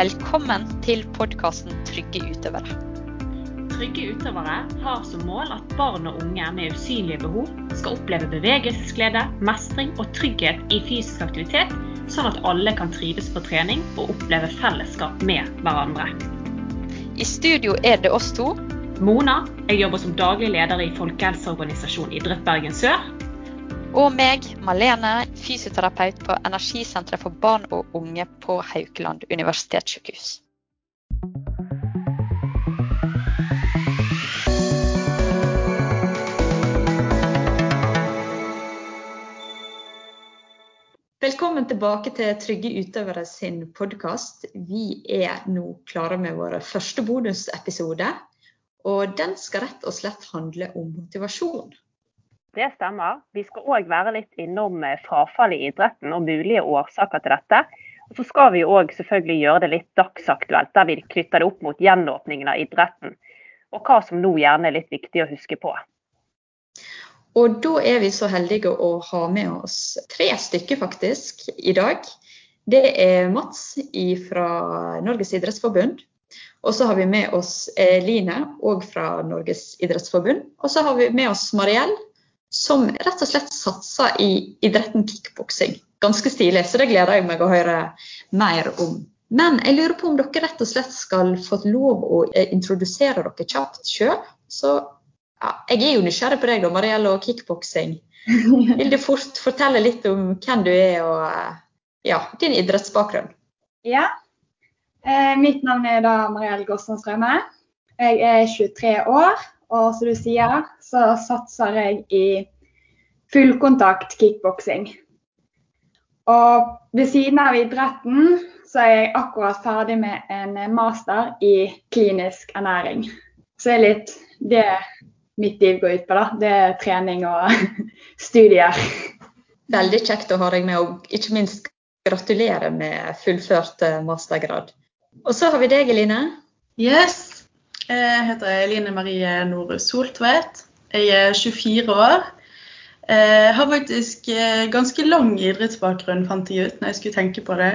Velkommen til podkasten Trygge utøvere. Trygge utøvere har som mål at barn og unge med usynlige behov skal oppleve bevegelsesglede, mestring og trygghet i fysisk aktivitet, sånn at alle kan trives på trening og oppleve fellesskap med hverandre. I studio er det oss to. Mona, jeg jobber som daglig leder i folkehelseorganisasjonen Idrett Bergen Sør. Og meg, Malene, fysioterapeut på Energisenteret for barn og unge på Haukeland universitetssykehus. Velkommen tilbake til Trygge utøvere sin podkast. Vi er nå klare med vår første bonusepisode. Og den skal rett og slett handle om motivasjon. Det stemmer. Vi skal òg være litt innom eh, frafall i idretten og mulige årsaker til dette. Og så skal vi òg selvfølgelig gjøre det litt dagsaktuelt, der vi knytter det opp mot gjenåpningen av idretten. Og hva som nå gjerne er litt viktig å huske på. Og da er vi så heldige å ha med oss tre stykker faktisk i dag. Det er Mats fra Norges idrettsforbund. Og så har vi med oss Line òg fra Norges idrettsforbund. Og så har vi med oss Mariell, som rett og slett satser i idretten kickboksing. Ganske stilig, så det gleder jeg meg å høre mer om. Men jeg lurer på om dere rett og slett skal få lov å introdusere dere kjapt sjøl. Så ja, jeg er jo nysgjerrig på deg da, Marielle, og kickboksing. Vil du fort fortelle litt om hvem du er og ja, din idrettsbakgrunn? Ja. Eh, mitt navn er da Marielle Gåsson Strømme. Jeg er 23 år, og som du sier, så satser jeg i fullkontakt kickboksing. Og ved siden av idretten så er jeg akkurat ferdig med en master i klinisk ernæring. Så det er litt det mitt liv går ut på. da. Det er trening og studier. Veldig kjekt å ha deg med, og ikke minst gratulerer med fullført eh, mastergrad. Og så har vi deg, Eline. Yes. Jeg heter Eline Marie Norus Soltvedt. Jeg er 24 år. Jeg har faktisk eh, ganske lang idrettsbakgrunn, fant jeg ut når jeg skulle tenke på det.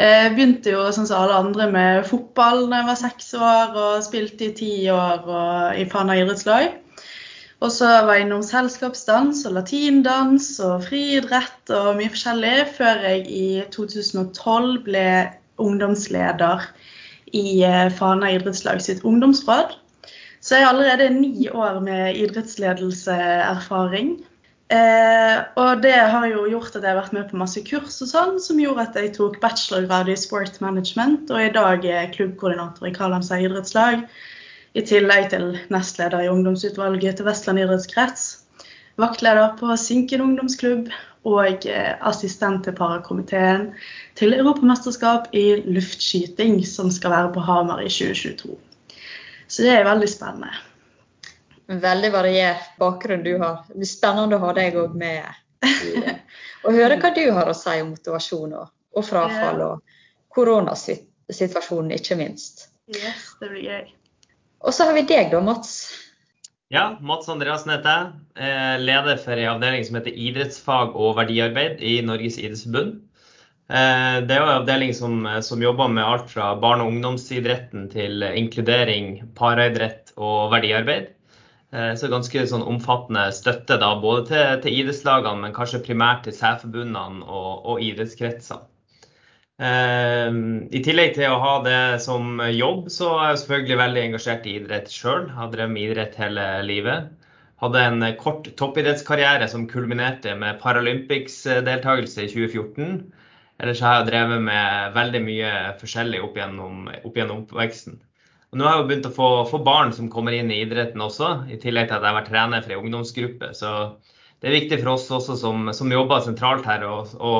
Jeg begynte jo sånn som alle andre med fotball da jeg var seks år, og spilte i ti år og i Fana idrettslag. Og så var jeg innom selskapsdans og latindans og friidrett og mye forskjellig, før jeg i 2012 ble ungdomsleder i eh, Fana idrettslag sitt ungdomsråd. Så jeg har allerede ni år med idrettsledelseerfaring. Eh, og det har jo gjort at jeg har vært med på masse kurs og sånn, som gjorde at jeg tok bachelorgrad i sport management, og i dag er klubbkoordinator i Karlhamn idrettslag i tillegg til nestleder i ungdomsutvalget til Vestland idrettskrets, vaktleder på Sinken ungdomsklubb og eh, assistent til parakomiteen til Europamesterskap i luftskyting, som skal være på Hamar i 2022. Så det er veldig spennende. Veldig variert bakgrunn du har. Det blir spennende å ha deg òg med. Og høre hva du har å si om motivasjon og, og frafall og koronasituasjonen, ikke minst. Yes, det blir gøy. Og så har vi deg da, Mats. Ja, Mats Andreassen heter jeg. Leder for en avdeling som heter idrettsfag og verdiarbeid i Norges idrettsforbund. Eh, det er en avdeling som, som, jobber med alt fra barne- og ungdomsidretten til inkludering, paraidrett og verdiarbeid. Eh, så ganske sånn omfattende støtte da, både til, til idrettslagene, men kanskje primært til særforbundene og, og idrettskretsene. Ehm, I tillegg til å ha det som jobb, så er jeg selvfølgelig veldig engasjert i idrett sjøl. Har drevet med idrett hele livet. Hadde en kort toppidrettskarriere som kulminerte med Paralympics-deltakelse i 2014. Ellers har jeg drevet med veldig mye forskjellig opp gjennom, opp gjennom oppveksten. Og nå har jeg begynt å få, få, barn som kommer inn i idretten også, i tillegg til at jeg har vært trener for ei ungdomsgruppe. Så det er viktig for oss også som, som jobber sentralt her, å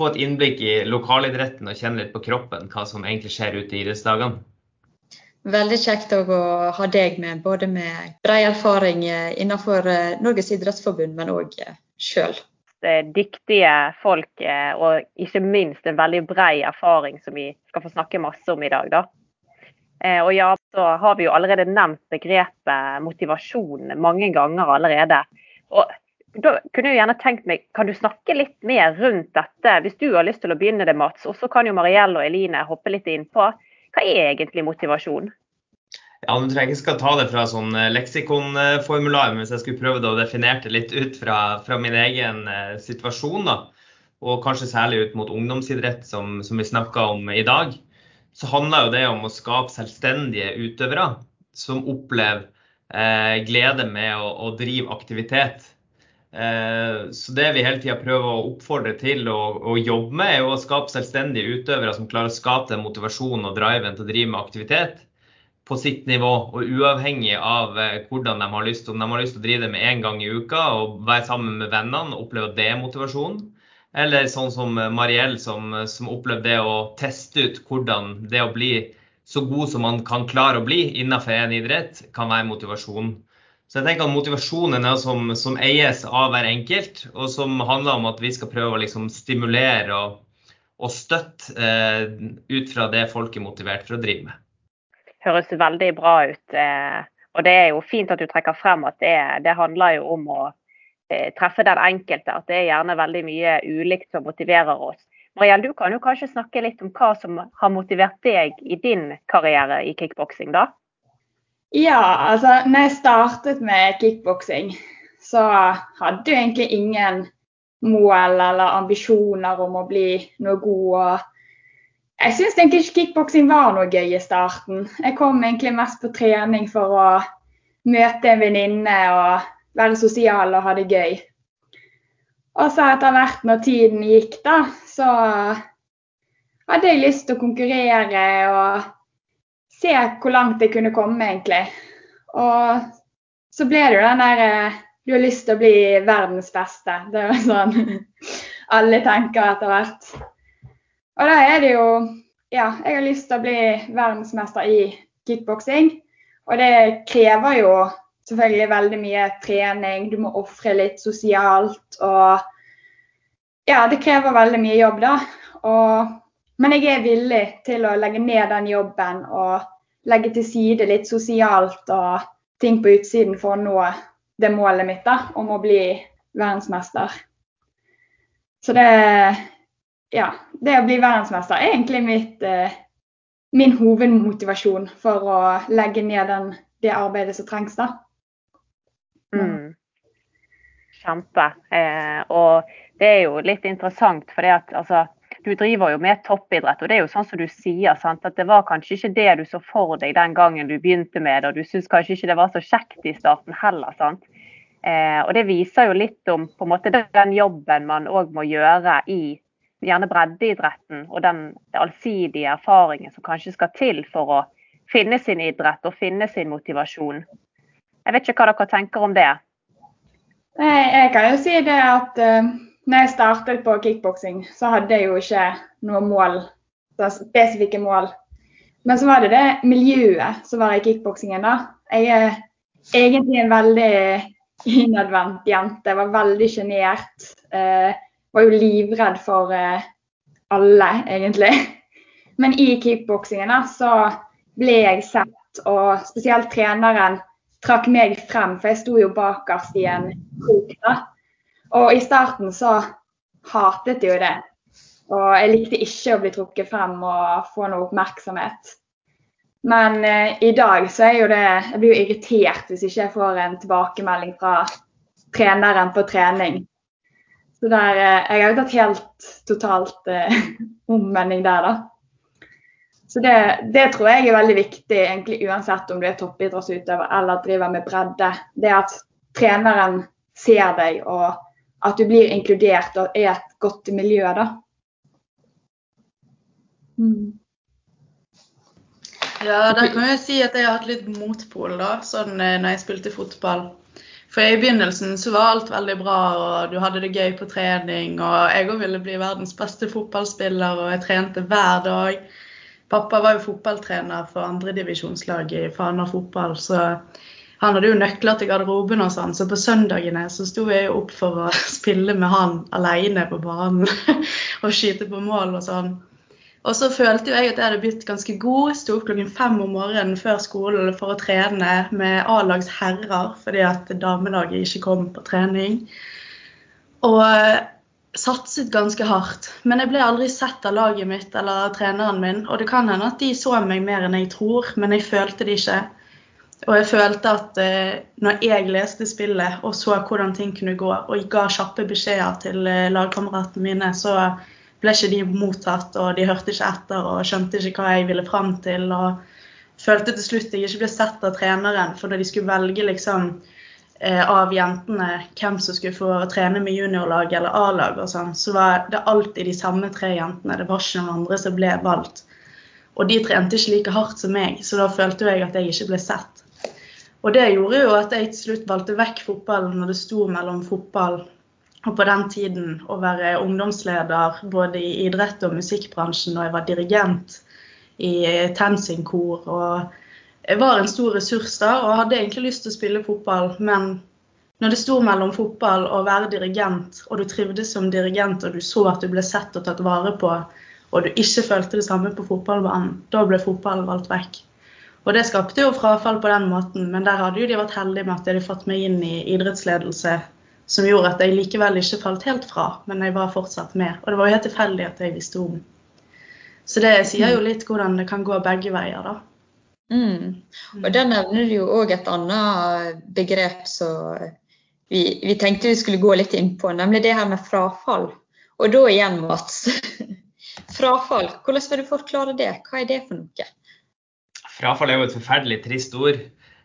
få et innblikk i lokalidretten og kjenne litt på kroppen hva som egentlig skjer ute i idrettsdagene. Veldig kjekt å ha deg med, både med bred erfaring eh, innenfor eh, Norges idrettsforbund, men òg Det sjøl. Dyktige folk og ikke minst en veldig bred erfaring som vi skal få snakke masse om i dag. Da. Og ja, så har vi jo allerede nevnt begrepet motivasjon mange ganger allerede. Og da kunne jeg gjerne tenkt meg, Kan du snakke litt mer rundt dette, hvis du har lyst til å begynne det, Mats? Og så kan jo Marielle og Eline hoppe litt innpå. Hva er egentlig motivasjon? Ja, Du trenger ikke skal ta det fra sånn eh, leksikonformular, men hvis jeg skulle prøve å definere det litt ut fra, fra min egen eh, situasjon, da, og kanskje særlig ut mot ungdomsidrett, som, som vi snakka om i dag, så handler jo det om å skape selvstendige utøvere som opplever eh, glede med å, å drive aktivitet. Eh, så det vi hele tida prøver å oppfordre til å, jobbe med, er å skape selvstendige utøvere som klarer å skape motivasjonen og driven til å drive med aktivitet på sitt nivå, og uavhengig av eh, hvordan de har lyst Om de har lyst til å drive det med én gang i uka og være sammen med vennene og oppleve det er motivasjon. Eller sånn som Mariell, som, som opplevde det å teste ut hvordan det å bli så god som man kan klare å bli innenfor en idrett, kan være motivasjon. Så jeg tenker at Motivasjonen er som, som, eies av hver enkelt, og som handler om at vi skal prøve å liksom stimulere og, og støtte eh, ut fra det folk er motivert for å drive med. Høres veldig bra ut. Eh, og Det er jo fint at du trekker frem at det, det handler jo om å eh, treffe den enkelte. At det er gjerne veldig mye ulikt som motiverer oss. Mariell, du kan jo kanskje snakke litt om hva som har motivert deg i din karriere i kickboksing, da? Ja, altså når jeg startet med kickboksing, så hadde jeg egentlig ingen mål eller ambisjoner om å bli noe god. Jeg syns egentlig ikke kickboksing var noe gøy i starten. Jeg kom egentlig mest på trening for å møte en venninne og være sosial og ha det gøy. Og så etter hvert når tiden gikk, da, så hadde jeg lyst til å konkurrere og se hvor langt jeg kunne komme, egentlig. Og så ble det jo den der eh, Du har lyst til å bli verdens beste. Det er jo sånn alle tenker etter hvert. Og da er det jo Ja, jeg har lyst til å bli verdensmester i kickboksing. Og det krever jo selvfølgelig veldig mye trening. Du må ofre litt sosialt og Ja, det krever veldig mye jobb, da. Og men jeg er villig til å legge ned den jobben og legge til side litt sosialt og ting på utsiden for å nå det målet mitt da, om å bli verdensmester. Så det Ja, det å bli verdensmester er egentlig mitt, eh, min hovedmotivasjon for å legge ned den, det arbeidet som trengs, da. Mm. Kjempe. Eh, og det er jo litt interessant, for det at altså du driver jo med toppidrett, og det er jo sånn som du sier, sant? at det var kanskje ikke det du så for deg den gangen du begynte med det, og du syns kanskje ikke det var så kjekt i starten heller. sant? Eh, og Det viser jo litt om på en måte den jobben man òg må gjøre i gjerne breddeidretten, og den allsidige erfaringen som kanskje skal til for å finne sin idrett og finne sin motivasjon. Jeg vet ikke hva dere tenker om det? Nei, Jeg kan jo si det at uh når jeg startet på kickboksing, så hadde jeg jo ikke noe mål, spesifikke mål. Men så var det det miljøet som var i kickboksingen, da. Jeg er egentlig en veldig innadvendt jente. Jeg var veldig sjenert. Eh, var jo livredd for eh, alle, egentlig. Men i kickboksingen så ble jeg sett, og spesielt treneren trakk meg frem, for jeg sto jo bakerst i en krok. da. Og i starten så hatet jeg jo det. Og jeg likte ikke å bli trukket frem og få noe oppmerksomhet. Men eh, i dag så er jo det Jeg blir jo irritert hvis ikke jeg får en tilbakemelding fra treneren på trening. Så der, eh, jeg har jo tatt helt totalt eh, omvending der, da. Så det, det, tror jeg er veldig viktig, egentlig uansett om du er toppidrettsutøver eller driver med bredde. Det at treneren ser deg og at du blir inkludert og er et godt miljø, da. Mm. Ja, da kan jeg si at jeg har hatt litt motpol da, sånn eh, når jeg spilte fotball. For i begynnelsen så var alt veldig bra, og du hadde det gøy på trening. Og jeg òg ville bli verdens beste fotballspiller, og jeg trente hver dag. Pappa var jo fotballtrener for andredivisjonslaget i Fana fotball, så han hadde jo nøkler til garderoben og sånn, så på søndagene så sto jeg opp for å spille med han alene på banen og skyte på mål og sånn. Og så følte jo jeg at jeg hadde blitt ganske god. Sto opp klokken fem om morgenen før skolen for å trene med A-lags herrer fordi at damelaget ikke kom på trening. Og eh, satset ganske hardt. Men jeg ble aldri sett av laget mitt eller treneren min. Og det kan hende at de så meg mer enn jeg tror, men jeg følte det ikke. Og jeg følte at eh, når jeg leste spillet og så hvordan ting kunne gå, og ga kjappe beskjeder til eh, lagkameratene mine, så ble ikke de mottatt, og de hørte ikke etter og skjønte ikke hva jeg ville fram til. og følte til slutt jeg ikke ble sett av treneren, for når de skulle velge liksom eh, av jentene hvem som skulle få trene med juniorlag eller A-lag og sånn, så var det alltid de samme tre jentene. Det var ikke noen andre som ble valgt. Og de trente ikke like hardt som meg, så da følte jeg at jeg ikke ble sett. Og det gjorde jo at jeg til slutt valgte vekk fotballen når det sto mellom fotball og på den tiden å være ungdomsleder både i idrett og musikkbransjen, og jeg var dirigent i TenSing-kor. og Jeg var en stor ressurs da og hadde egentlig lyst til å spille fotball, men når det sto mellom fotball og være dirigent, og du trivdes som dirigent og du så at du ble sett og tatt vare på, og du ikke følte det samme på fotballbanen, da ble fotballen valgt vekk. Og det skapte jo frafall på den måten, men der hadde jo de vært heldige med at de hadde fått meg inn i idrettsledelse som gjorde at jeg likevel ikke falt helt fra, men jeg var fortsatt med. Og det var jo helt tilfeldig at jeg visste om. Så det sier jo litt hvordan det kan gå begge veier, da. Mm. Og der nevner du jo òg et annet begrep som vi, vi, tenkte vi skulle gå litt inn på, nemlig det her med frafall. Og da igjen, Mats. frafall, hvordan vil du forklare det? Hva er det for noe? Frafall er jo et forferdelig trist ord.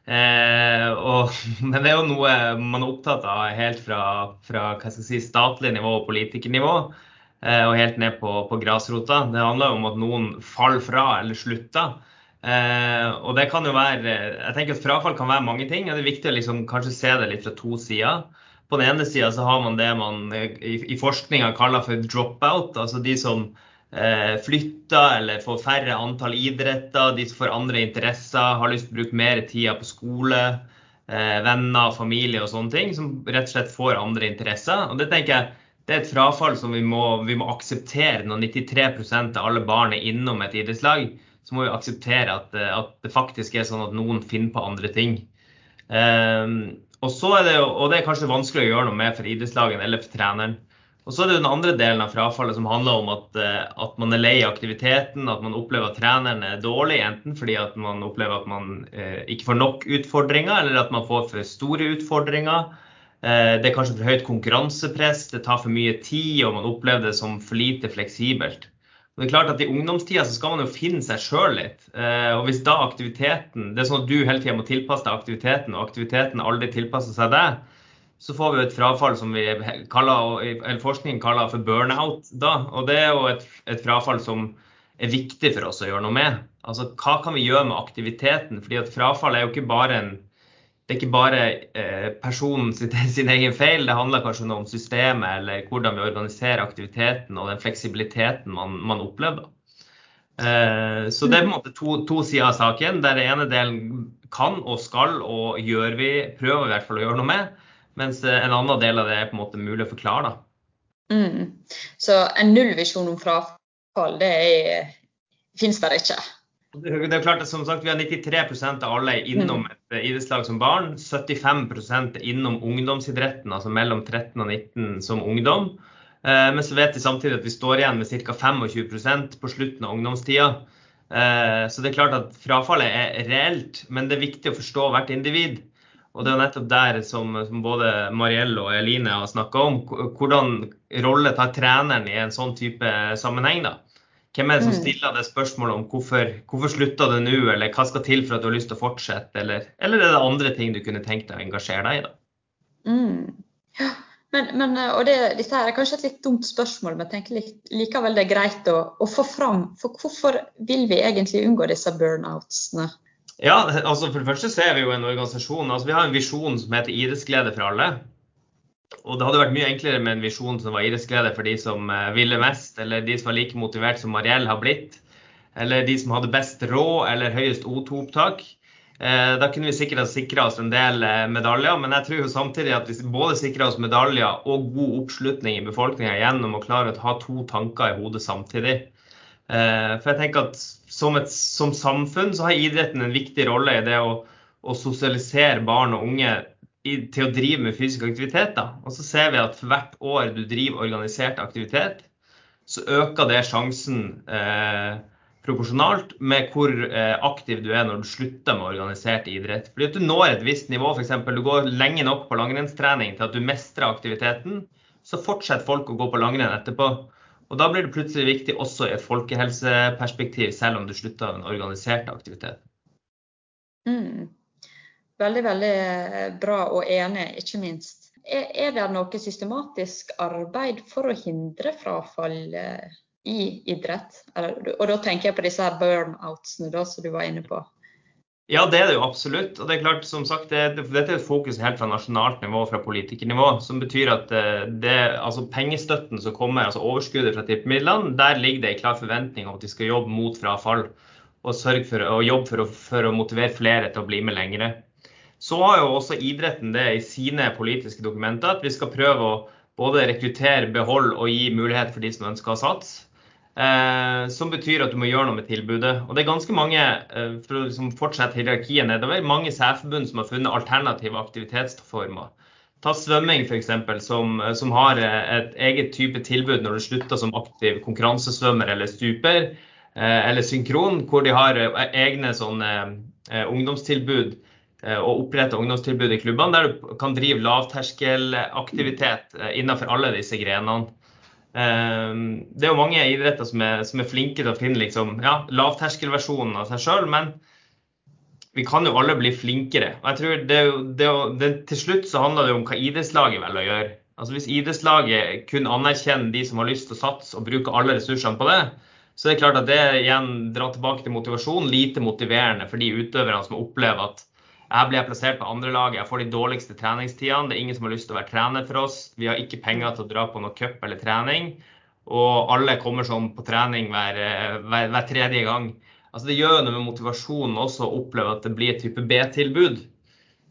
Eh, og, men det er jo noe man er opptatt av helt fra, fra si, statlig nivå og politikernivå eh, og helt ned på, på, grasrota. Det handler jo om at noen faller fra eller slutter. Eh, og det kan jo være Jeg tenker at frafall kan være mange ting. og Det er viktig å liksom, kanskje se det litt fra to sider. På den ene sida har man det man i, i forskninga kaller for drop-out. Altså de som flytter eller får færre antall idretter, de som får andre interesser, har lyst til å bruke mer tid på skole, eh, venner, familie og sånne ting, som rett og slett får andre interesser. Og det tenker jeg det er et frafall som vi må, vi må akseptere når 93% av alle barn er innom et idrettslag. Så må vi akseptere at, at, det faktisk er sånn at noen finner på andre ting. Um, og, så er det, og det er kanskje vanskelig å gjøre noe med for idrettslagene eller for treneren. Og så er det den andre delen av frafallet som handler om at, eh, at, man er lei aktiviteten, at man opplever at treneren er dårlig, enten fordi at man opplever at man eh, ikke får nok utfordringer, eller at man får for store utfordringer. Eh, det er kanskje for høyt konkurransepress, det tar for mye tid, og man opplever det som for lite fleksibelt. Og det er klart at I ungdomstida så skal man jo finne seg sjøl litt. Eh, og hvis da aktiviteten Det er sånn at du hele tida må tilpasse deg aktiviteten, og aktiviteten aldri tilpasser seg deg, så får vi et frafall som vi kaller, eller forskning kaller for burnout. Da. Og det er jo et, et, frafall som er viktig for oss å gjøre noe med. Altså, Hva kan vi gjøre med aktiviteten? Fordi at Frafall er jo ikke bare en det er ikke bare eh, personen sin, sin, egen feil, det handler kanskje om systemet eller hvordan vi organiserer aktiviteten og den fleksibiliteten man, man opplever. Eh, så det er på en måte to, to sider av saken. Der den ene delen kan og skal og gjør vi, prøver i hvert fall å gjøre noe med. Mens eh, en annen del av det er på en måte mulig å forklare. da. Mm. Så en nullvisjon om frafall, det er, finnes der ikke? Det er klart at som sagt, Vi har 93% av alle innom mm. et eh, idrettslag som barn. 75 innom ungdomsidretten, altså mellom 13 og 19 som ungdom. Eh, men så vet vi samtidig at vi står igjen med ca. 25% på slutten av ungdomstida. Så det er klart at frafallet er reelt, men det er viktig å forstå hvert individ. Og det er nettopp der som, som både Marielle og Eline har snakka om, hvordan rolle tar treneren i en sånn type sammenheng. da? Hvem er det som mm. stiller det spørsmålet om hvorfor, hvorfor slutta du nå, eller hva skal til for at du har lyst til å fortsette, eller, eller er det andre ting du kunne tenkt deg å engasjere deg i? da? Mm. Men, men, og det, dette er kanskje et litt dumt spørsmål, men jeg tenker likevel det er greit å, å få fram. For hvorfor vil vi egentlig unngå disse burnoutsene? Ja, altså For det første så er vi jo en organisasjon. altså Vi har en visjon som heter idrettsglede for alle. Og det hadde vært mye enklere med en visjon som var idrettsglede for de som eh, ville mest, eller de som var like motivert som Mariell har blitt. Eller de som hadde best råd eller høyest O2-opptak. Eh, da kunne vi sikkert ha sikra oss en del eh, medaljer, men jeg tror jo samtidig at vi både sikrer oss medaljer og god oppslutning i befolkninga gjennom å klare å ha to tanker i hodet samtidig. For jeg tenker at som, et, som, samfunn så har idretten en viktig rolle i det å, å sosialisere barn og unge til å drive med fysisk aktivitet. Da. Og så ser vi at for hvert år du driver organisert aktivitet, så øker det sjansen eh, proporsjonalt med hvor eh, aktiv du er når du slutter med organisert idrett. Fordi at du når et visst nivå, f.eks. du går lenge nok på langrennstrening til at du mestrer aktiviteten, så fortsetter folk å gå på langrenn etterpå. Og da blir det plutselig viktig også i et folkehelseperspektiv, selv om du slutter den organiserte aktiviteten. Mm. Veldig, veldig bra og enig, ikke minst. Er, er det noe systematisk arbeid for å hindre frafall eh, i idrett? og da tenker jeg på disse her burnoutsene som du var inne på. Ja, det er det jo absolutt. Og det er klart, som sagt, det, Dette er et fokus helt fra nasjonalt nivå, fra politikernivå. Som betyr at eh, det, altså pengestøtten som kommer, altså overskuddet fra tippemidlene, der ligger det en klar forventning om at de skal jobbe mot frafall. Og for og jobbe for å, for å motivere flere til å bli med lengre. Så har jo også idretten det i sine politiske dokumenter at vi skal prøve å både rekruttere, beholde og gi mulighet for de som ønsker å satse. Eh, som betyr at du må gjøre noe med tilbudet. Og det er ganske mange eh, for å liksom fortsette hierarkiet nedover, mange særforbund som har funnet alternative aktivitetsformer. Ta svømming f.eks., som, som har et eget type tilbud når du slutter som aktiv konkurransesvømmer eller stuper, eh, eller synkron, hvor de har eh, egne sånne eh, ungdomstilbud Eh, og opprette ungdomstilbud i klubbene, der du kan drive lavterskelaktivitet eh, innenfor alle disse grenene. Eh, det er jo mange idretter som er, som er flinke til å finne liksom, ja, lavterskelversjonen av seg sjøl, men vi kan jo alle bli flinkere. Og jeg tror det, det, det, Til slutt så handler det om hva idrettslaget velger å gjøre. Altså Hvis idrettslaget kun anerkjenner de som har lyst til å satse og bruke alle ressursene på det, så er det klart at det igjen drar tilbake til motivasjon, lite motiverende for de utøverne som opplever at her blir jeg plassert på andre lag, jeg får de dårligste treningstidene. Det er ingen som har lyst til å være trener for oss. Vi har ikke penger til å dra på noe cup eller trening. Og alle kommer sånn på trening hver, hver, hver tredje gang. Altså Det gjør noe med motivasjonen også å oppleve at det blir et type B-tilbud.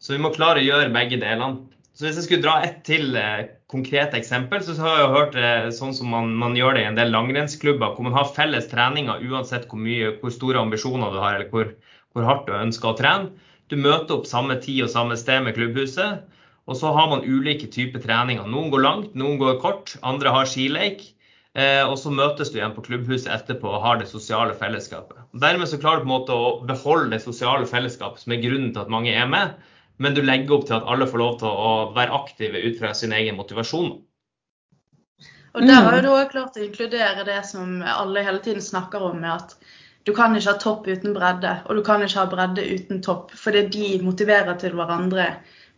Så vi må klare å gjøre begge delene. Så Hvis jeg skulle dra ett til eh, konkret eksempel, så har jeg hørt eh, sånn som man, man, gjør det i en del langrennsklubber, hvor man har felles treninger uansett hvor, mye, hvor store ambisjoner du har eller hvor, hvor hardt du ønsker å trene. Du møter opp samme tid og samme sted med klubbhuset. Og så har man ulike typer treninger. Noen går langt, noen går kort, andre har skileik. Eh, og så møtes du igjen på klubbhuset etterpå og har det sosiale fellesskapet. Dermed så klarer du på en måte å beholde det sosiale fellesskapet, som er grunnen til at mange er med. Men du legger opp til at alle får lov til å være aktive ut fra sin egen motivasjon. Og der har du òg klart å inkludere det som alle hele tiden snakker om, med at du kan ikke ha topp uten bredde, og du kan ikke ha bredde uten topp. Fordi de motiverer til hverandre.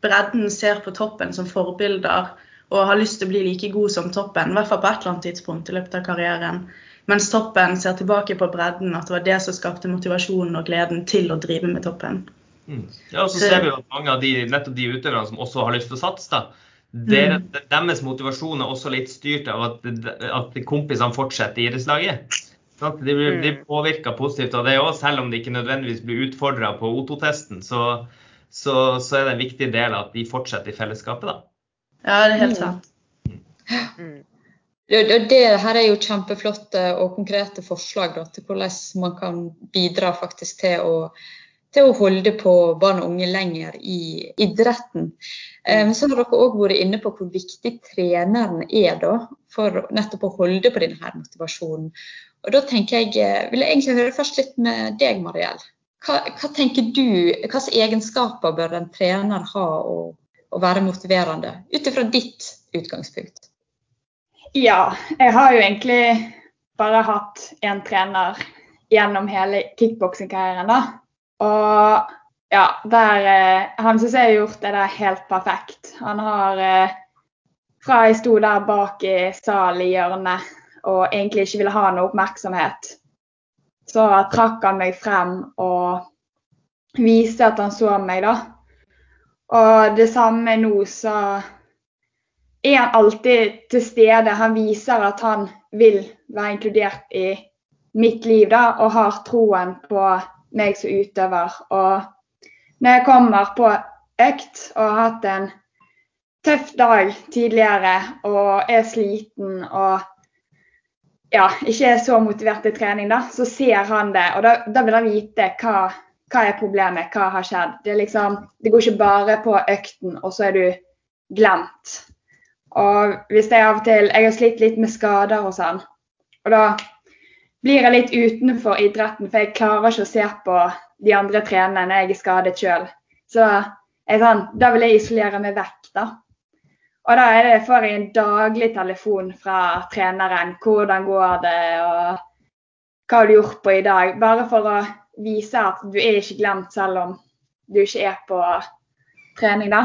Bredden ser på toppen som forbilder og har lyst til å bli like god som toppen, i hvert fall på et eller annet tidspunkt i løpet av karrieren. Mens toppen ser tilbake på bredden, at det var det som skapte motivasjonen og gleden til å drive med toppen. Mm. Ja, og så ser vi jo at mange av de, nettopp de utøverne som også har lyst til å satse, da, der, mm. deres motivasjon er også litt styrt av at, at kompisene fortsetter i idrettslaget. De blir, blir mm. påvirka positivt av det òg, selv om de ikke nødvendigvis blir utfordra på O2-testen. Så, så, så, er det en viktig del at de fortsetter i fellesskapet, da. Ja, det er helt mm. sant. Mm. Det, det, her er jo kjempeflotte og konkrete forslag da, til hvordan man kan bidra faktisk til å, til å holde på barn og unge lenger i idretten. Um, så har dere òg vært inne på hvor viktig treneren er da, for nettopp å holde på denne motivasjonen. Og da tenker jeg, eh, vil jeg egentlig høre først litt med deg, Mariell. Hva, hva, tenker du, hvilke egenskaper bør en trener ha å, å være motiverende, ut ifra ditt utgangspunkt? Ja, jeg har jo egentlig bare hatt én trener gjennom hele kickboksingkarrieren. Og ja, der, eh, han syns jeg har gjort det der helt perfekt. Han har eh, Fra jeg sto der bak i salen i hjørnet og egentlig ikke ville ha noe oppmerksomhet, så trakk han meg frem og viste at han så meg, da. Og det samme nå, så er han alltid til stede. Han viser at han vil være inkludert i mitt liv da, og har troen på meg som utøver. Og når jeg kommer på økt og har hatt en tøff dag tidligere og er sliten og ja, ikke er så motivert til trening, da, så ser han det. Og da, da vil han vite hva, hva er problemet, hva har skjedd. Det, liksom, det går ikke bare på økten, og så er du glemt. Og hvis jeg av og til Jeg har slitt litt med skader og sånn. Og da blir jeg litt utenfor idretten, for jeg klarer ikke å se på de andre trenerne når jeg er skadet sjøl. Så jeg, sånn, da vil jeg isolere meg vekk, da. Og da det, får jeg en daglig telefon fra treneren. Hvordan går det, og hva har du gjort på i dag? Bare for å vise at du er ikke glemt selv om du ikke er på trening, da.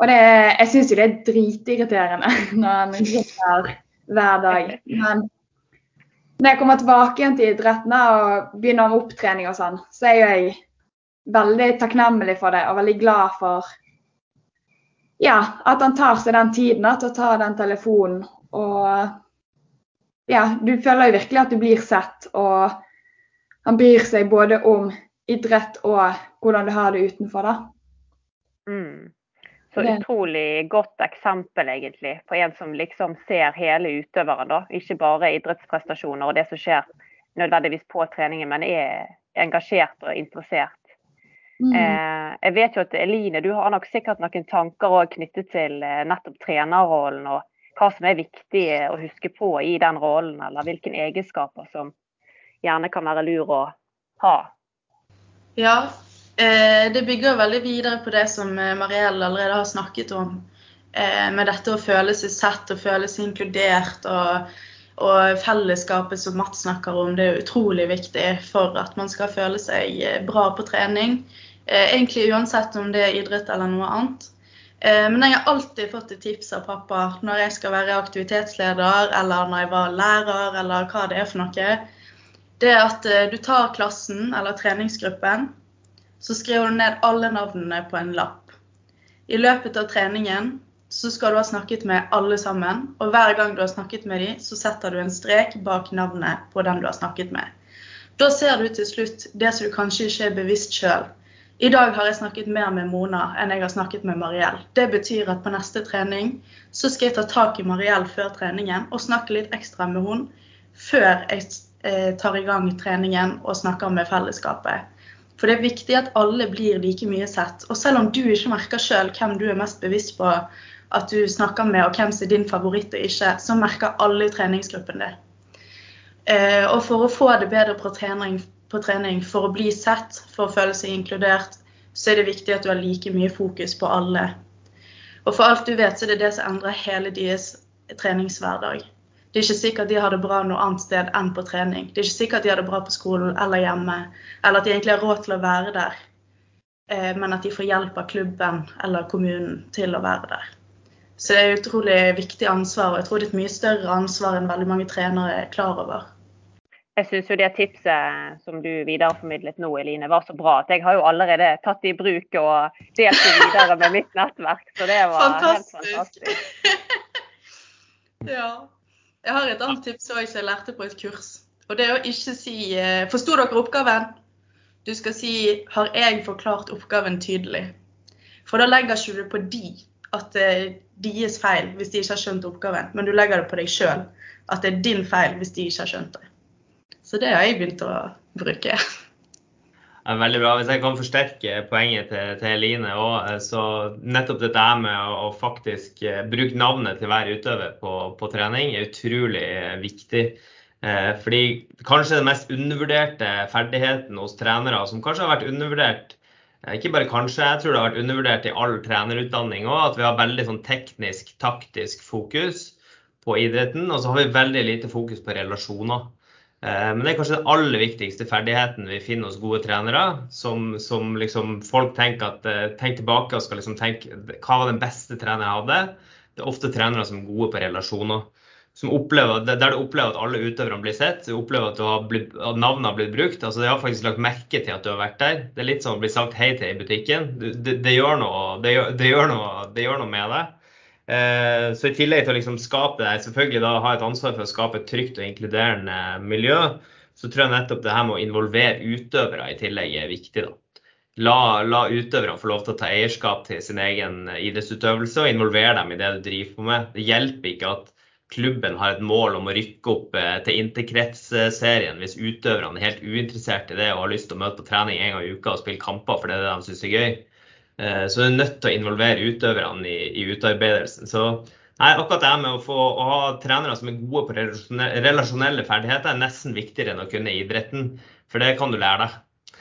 Og det, jeg syns jo det er dritirriterende når han griner hver dag. Men når jeg kommer tilbake igjen til idretten og begynner med opptrening og sånn, så er jeg veldig takknemlig for det og veldig glad for ja, at han tar seg den tiden da, til å ta den telefonen. Og ja, du føler jo virkelig at du blir sett, og han bryr seg både om idrett og hvordan du har det utenfor. da. Mm. Så utrolig godt eksempel egentlig på en som liksom ser hele utøveren. da, Ikke bare idrettsprestasjoner og det som skjer nødvendigvis på treningen, men er engasjert og interessert. Mm. Eh, jeg vet jo at Eline, du har nok sikkert noen tanker knyttet til eh, nettopp trenerrollen og hva som er viktig å huske på i den rollen, eller hvilke egenskaper som gjerne kan være lur å ha. Ja, Eh, det bygger veldig videre på det som Mariell Marielle allerede har snakket om. Eh, med dette å føle seg sett og føle seg inkludert. Og, og, fellesskapet som Mats snakker om, det er utrolig viktig for at man skal føle seg bra på trening. Egentlig uansett om det er idrett eller noe annet. Men jeg har alltid fått et tips av pappa når jeg skal være aktivitetsleder, eller når jeg var lærer, eller hva det er for noe. Det er at du tar klassen eller treningsgruppen, så skriver du ned alle navnene på en lapp. I løpet av treningen så skal du ha snakket med alle sammen, og hver gang du har snakket med dem, så setter du en strek bak navnet på den du har snakket med. Da ser du til slutt det som du kanskje ikke er bevisst sjøl. I dag har jeg snakket mer med Mona enn jeg har snakket med Mariell. Det betyr at på neste trening så skal jeg ta tak i Mariell før treningen og snakke litt ekstra med henne før jeg eh, tar i gang treningen og snakker med fellesskapet. For det er viktig at alle blir like mye sett. Og selv om du ikke merker sjøl hvem du er mest bevisst på at du snakker med, og hvem som er din favoritt og ikke, så merker alle i treningsgruppen det. Eh, og for å få det bedre på trening, på trening, for å bli sett, for å føle seg inkludert, så er det viktig at du har like mye fokus på alle. Og for alt du vet, så er det det som endrer hele deres treningshverdag. Det er ikke sikkert de har det bra noe annet sted enn på trening. Det er ikke sikkert de har det bra på skolen eller hjemme, eller at de egentlig har råd til å være der. Eh, men at de får hjelp av klubben eller kommunen til å være der. Så det er et utrolig viktig ansvar, og jeg tror det er et mye større ansvar enn veldig mange trenere er klar over. Jeg syns jo det tipset som du videreformidlet nå, Eline, var så bra at jeg har jo allerede tatt det i bruk og delt det videre med mitt nettverk. Så det var fantastisk. helt fantastisk. ja. Jeg har et annet tips òg som jeg lærte på et kurs. Og det er å ikke si eh, Forsto dere oppgaven? Du skal si Har jeg forklart oppgaven tydelig? For da legger ikke du på de at det er deres feil hvis de ikke har skjønt oppgaven, men du legger det på deg sjøl at det er din feil hvis de ikke har skjønt det. Så det har jeg begynt å bruke. Ja, veldig bra. Hvis jeg kan forsterke poenget til, til Eline òg, så nettopp dette med å, å, faktisk eh, bruke navnet til hver utøver på, på trening er utrolig eh, viktig. Eh, fordi kanskje den mest undervurderte ferdigheten hos trenere, som kanskje har vært undervurdert eh, ikke bare kanskje, jeg tror det har vært undervurdert i all trenerutdanning òg, at vi har veldig sånn teknisk, taktisk fokus på idretten, og så har vi veldig lite fokus på relasjoner. Eh, men det er kanskje den aller viktigste ferdigheten vi finner hos gode trenere. Som, som liksom folk tenker at eh, tenk tilbake og skal liksom tenke hva var den beste treneren jeg hadde. Det er ofte trenere som er gode på relasjoner. Opplever, der du opplever at alle utøverne blir sett, du opplever at, har blitt, at navnet har blitt brukt. altså De har faktisk lagt merke til at du har vært der. Det er litt som å bli sagt hei til i butikken. Det, det, det, gjør, noe, det gjør, gjør noe, det gjør noe med deg. Eh, så i tillegg til å liksom skape selvfølgelig da ha et ansvar for å skape et trygt og inkluderende miljø, så tror jeg nettopp det her med å involvere utøvere i tillegg er viktig. da. La, la utøverne få lov til å ta eierskap til sin egen idrettsutøvelse og involvere dem i det du driver på med. Det hjelper ikke at klubben har et mål om å rykke opp eh, til interkretsserien hvis utøverne er helt uinteressert i det og har lyst til å møte på trening en gang i uka og spille kamper for det er det de syns er gøy. Eh, så du er nødt til å involvere utøverne i, i utarbeidelsen. Så nei, akkurat det med å, få, å ha trenere som er gode på relasjonelle ferdigheter, er nesten viktigere enn å kunne idretten. For det kan du lære deg.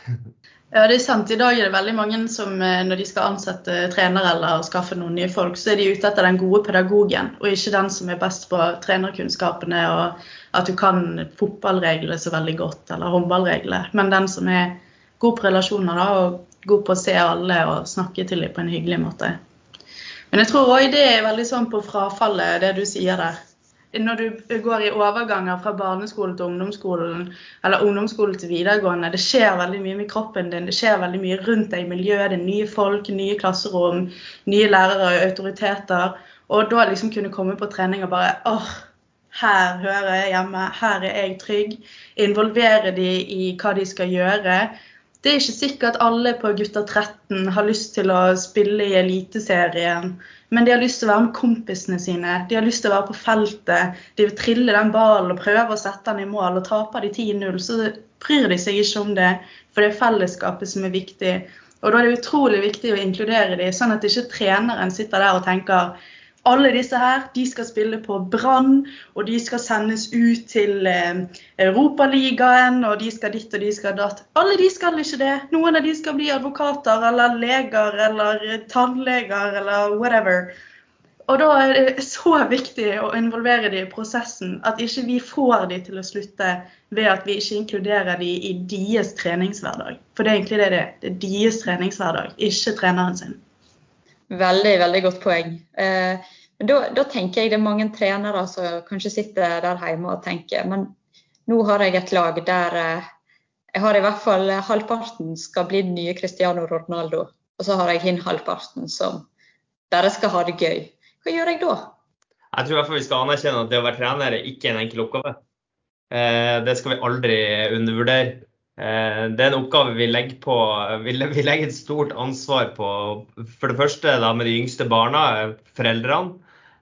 Ja, det er sant. I dag er det veldig mange som eh, når de skal ansette trenere eller skaffe noen nye folk, så er de ute etter den gode pedagogen, og ikke den som er best på trenerkunnskapene og at du kan fotballreglene så veldig godt, eller håndballreglene. Men den som er god på relasjoner da, og god på å se alle og snakke til dem på en hyggelig måte. Men jeg tror òg det er veldig sånn på frafallet, det du sier der når du går i overganger fra barneskolen til ungdomsskolen, eller ungdomsskolen til videregående, det skjer veldig mye med kroppen din, det skjer veldig mye rundt deg i miljøet. Det er nye folk, nye klasserom, nye lærere og autoriteter. Og da liksom kunne komme på trening og bare åh, her hører jeg hjemme, her er jeg trygg. Involvere de i hva de skal gjøre. Det er ikke sikkert alle på gutter 13 har lyst til å spille i Eliteserien men de har lyst til å være med kompisene sine. De har lyst til å være på feltet. De vil trille den ballen og prøve å sette den i mål. Og taper de 10-0, så bryr de seg ikke om det. For det er fellesskapet som er viktig. Og da er det utrolig viktig å inkludere dem, sånn at ikke treneren sitter der og tenker alle disse her de skal spille på Brann, og de skal sendes ut til eh, Europaligaen, og de skal ditt og de skal datt. Alle de skal ikke det. Noen av de skal bli advokater eller leger eller tannleger eller whatever. Og da er det så viktig å involvere de i prosessen at ikke vi får de til å slutte ved at vi ikke inkluderer de i deres treningshverdag. For det er egentlig det det er. Det er deres treningshverdag, ikke treneren sin. Veldig, veldig godt poeng. Eh, da, da, tenker jeg det er mange trenere som kanskje sitter der hjemme og tenker men nå har jeg et lag der eh, jeg har i hvert fall halvparten skal bli den nye Cristiano Ronaldo. Og så har jeg hin halvparten som bare skal ha det gøy. Hva gjør jeg da? Jeg tror i hvert fall vi skal anerkjenne at det å være trener er ikke en enkel oppgave. Eh, det skal vi aldri undervurdere. Eh, det er en oppgave vi legger på Vi legger et stort ansvar på for det første da med de yngste barna, foreldrene.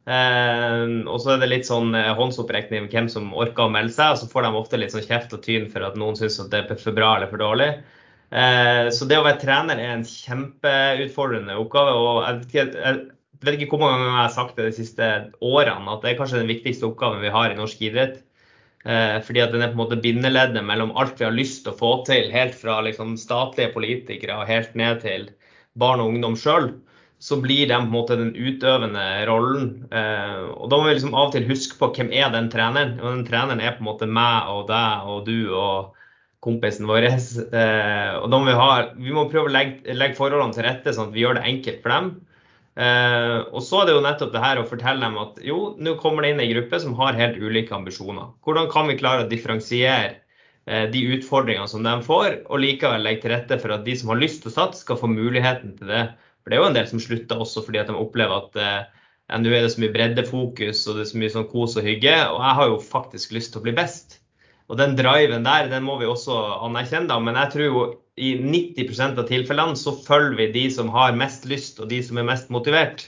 Eh, og så er det litt sånn eh, håndsopprekning om hvem som orker å melde seg. Og så får de ofte litt sånn kjeft og tyn for at noen syns det er for bra eller for dårlig. så det å være trener er en kjempeutfordrende oppgave. og jeg, jeg vet ikke hvor mange ganger jeg har sagt det de siste årene, at det er kanskje den viktigste oppgaven vi har i norsk idrett. Eh, fordi at den er på en måte bindeleddet mellom alt vi har lyst til å få til, helt fra liksom statlige politikere og helt ned til barn og ungdom sjøl, så blir de på en måte den utøvende rollen. Eh, og Da må vi liksom av og til huske på hvem er den treneren. Og den treneren er på en måte meg og deg og du og kompisen vår. Eh, og da må vi, ha, vi må prøve å legge, legge forholdene til rette sånn at vi gjør det enkelt for dem. Eh, og så er det jo nettopp det her å fortelle dem at jo, nå kommer det inn ei gruppe som har helt ulike ambisjoner. Hvordan kan vi klare å differensiere de utfordringene som de får, og likevel legge til rette for at de som har lyst til å satse, skal få muligheten til det. For det er jo en del som slutter også fordi at de opplever at eh, nå er det så mye breddefokus og det er så mye sånn kos og hygge, og jeg har jo faktisk lyst til å bli best. Og den driven der, den må vi også anerkjenne, da. Men jeg tror jo i 90% av tilfellene så følger vi de som har mest lyst og de som er mest motivert,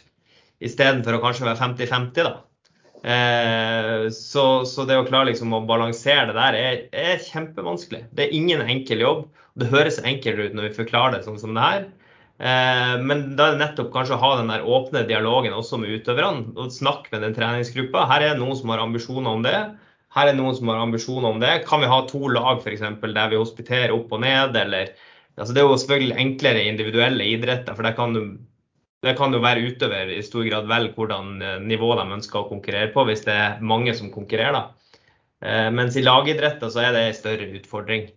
istedenfor å kanskje være 50-50. da. Eh, så, så, det å klare liksom å balansere det der er, er, kjempevanskelig. Det er ingen enkel jobb. Det høres enkelt ut når vi forklarer det sånn som det her. Eh, men da er det nettopp kanskje å ha den der åpne dialogen også med utøverne og snakke med den treningsgruppa. Her er det noen som har ambisjoner om det. Her er det noen som har ambisjoner om det. Kan vi ha to lag f.eks. der vi hospiterer opp og ned? Eller, altså det er jo selvfølgelig enklere individuelle idretter. for der kan, det kan jo være utøver i stor grad velge hvordan eh, nivå de ønsker å konkurrere på, hvis det er mange som konkurrerer. da. Eh, mens i lagidretter så er det en større utfordring.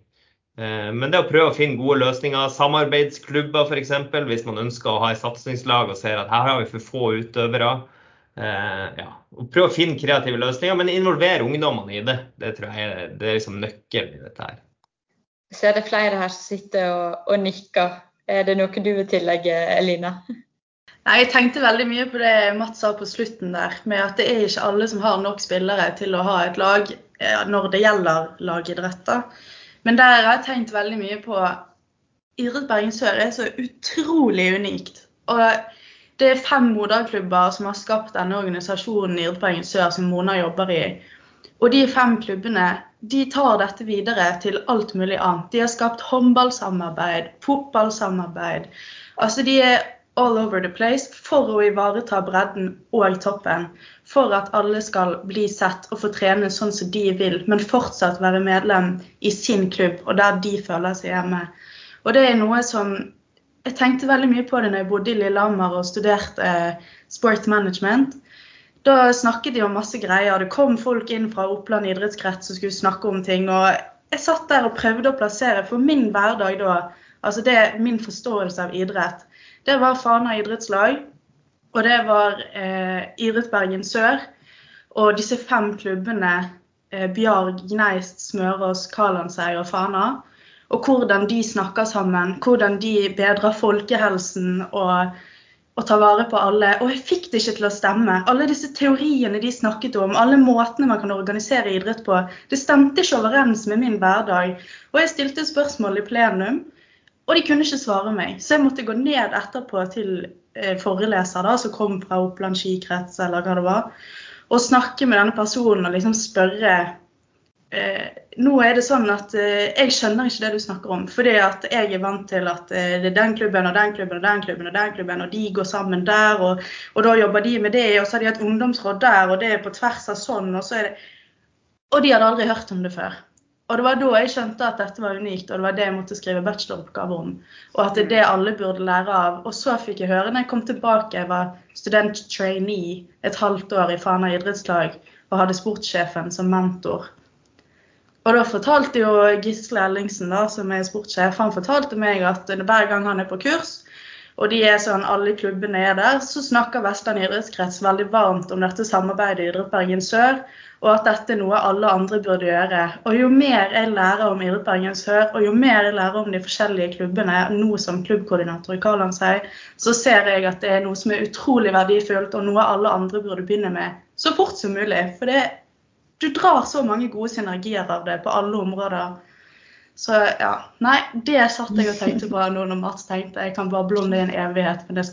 Eh, men det å prøve å finne gode løsninger, samarbeidsklubber f.eks., hvis man ønsker å ha et satsingslag og ser at her har vi for få utøvere, Eh, ja, prøve å finne kreative løsninger, men involvere ungdommene i det. Det tror jeg er, det er liksom nøkkelen i dette her. Så er det flere her som sitter og, og nikker. Er det noe du vil tillegge, Elina? Nei, Jeg tenkte veldig mye på det Mats sa på slutten der, med at det er ikke alle som har nok spillere til å ha et lag når det gjelder lagidretter. Men der har jeg tenkt veldig mye på Idrett Bergen Sør er så utrolig unikt. Og det er fem moderklubber som har skapt denne organisasjonen Idrett Bergen Sør som Mona jobber i. Og de fem klubbene de tar dette videre til alt mulig annet. De har skapt håndballsamarbeid, fotballsamarbeid. Altså de er all over the place for å ivareta bredden og toppen. For at alle skal bli sett og få trene sånn som de vil, men fortsatt være medlem i sin klubb og der de føler seg hjemme. Og det er noe som Jeg tenkte veldig mye på det når jeg bodde i Lillehammer og studerte eh, sport management. Da snakket de om masse greier. Det kom folk inn fra Oppland idrettskrets som skulle snakke om ting. og jeg satt der og prøvde å plassere for min hverdag da, altså det min forståelse av idrett. Det var Fana idrettslag, og det var eh, Idrett Bergen Sør. Og disse fem klubbene, eh, Bjarg, Gneist, Smørås, Kalandseid og Fana. Og hvordan de snakker sammen, hvordan de bedrer folkehelsen og, og tar vare på alle. Og jeg fikk det ikke til å stemme. Alle disse teoriene de snakket om, alle måtene man kan organisere idrett på, det stemte ikke overens med min hverdag. Og jeg stilte spørsmål i plenum. Og de kunne ikke svare meg, så jeg måtte gå ned etterpå til eh, foreleser da, som kom fra Oppland skikrets, eller hva det var, og snakke med denne personen og liksom spørre eh, Nå er det sånn at eh, jeg skjønner ikke det du snakker om, fordi at jeg er vant til at eh, det er den klubben og den klubben og den klubben og den klubben, og de går sammen der, og, og da jobber de med det, og så har de et ungdomsråd der, og det er på tvers av sånn, og så er det Og de hadde aldri hørt om det før. Og det var da jeg skjønte at dette var unikt, og det var det jeg måtte skrive bacheloroppgave om. Og at det er det alle burde lære av. Og så fikk jeg høre når jeg kom tilbake, jeg var student-trainee et halvt år i Fana idrettslag og hadde sportssjefen som mentor. Og da fortalte jo Gisle Ellingsen, da, som er sportssjef, han fortalte meg at hver gang han er på kurs, og de er sånn, alle klubbene er der, så snakker Vestland idrettskrets veldig varmt om dette samarbeidet i Idrett Bergen Sør og at dette er noe alle andre burde gjøre. Og jo mer jeg lærer om Idrett Bergen Sør, og jo mer jeg lærer om de forskjellige klubbene nå som klubbkoordinator i Kalandshei, så ser jeg at det er noe som er utrolig verdifullt, og noe alle andre burde begynne med så fort som mulig. For det, du drar så mange gode synergier av det på alle områder. Så ja, nei, det satt jeg og tenkte på nå når Mats tenkte. Jeg kan bable om i en evighet, men det skal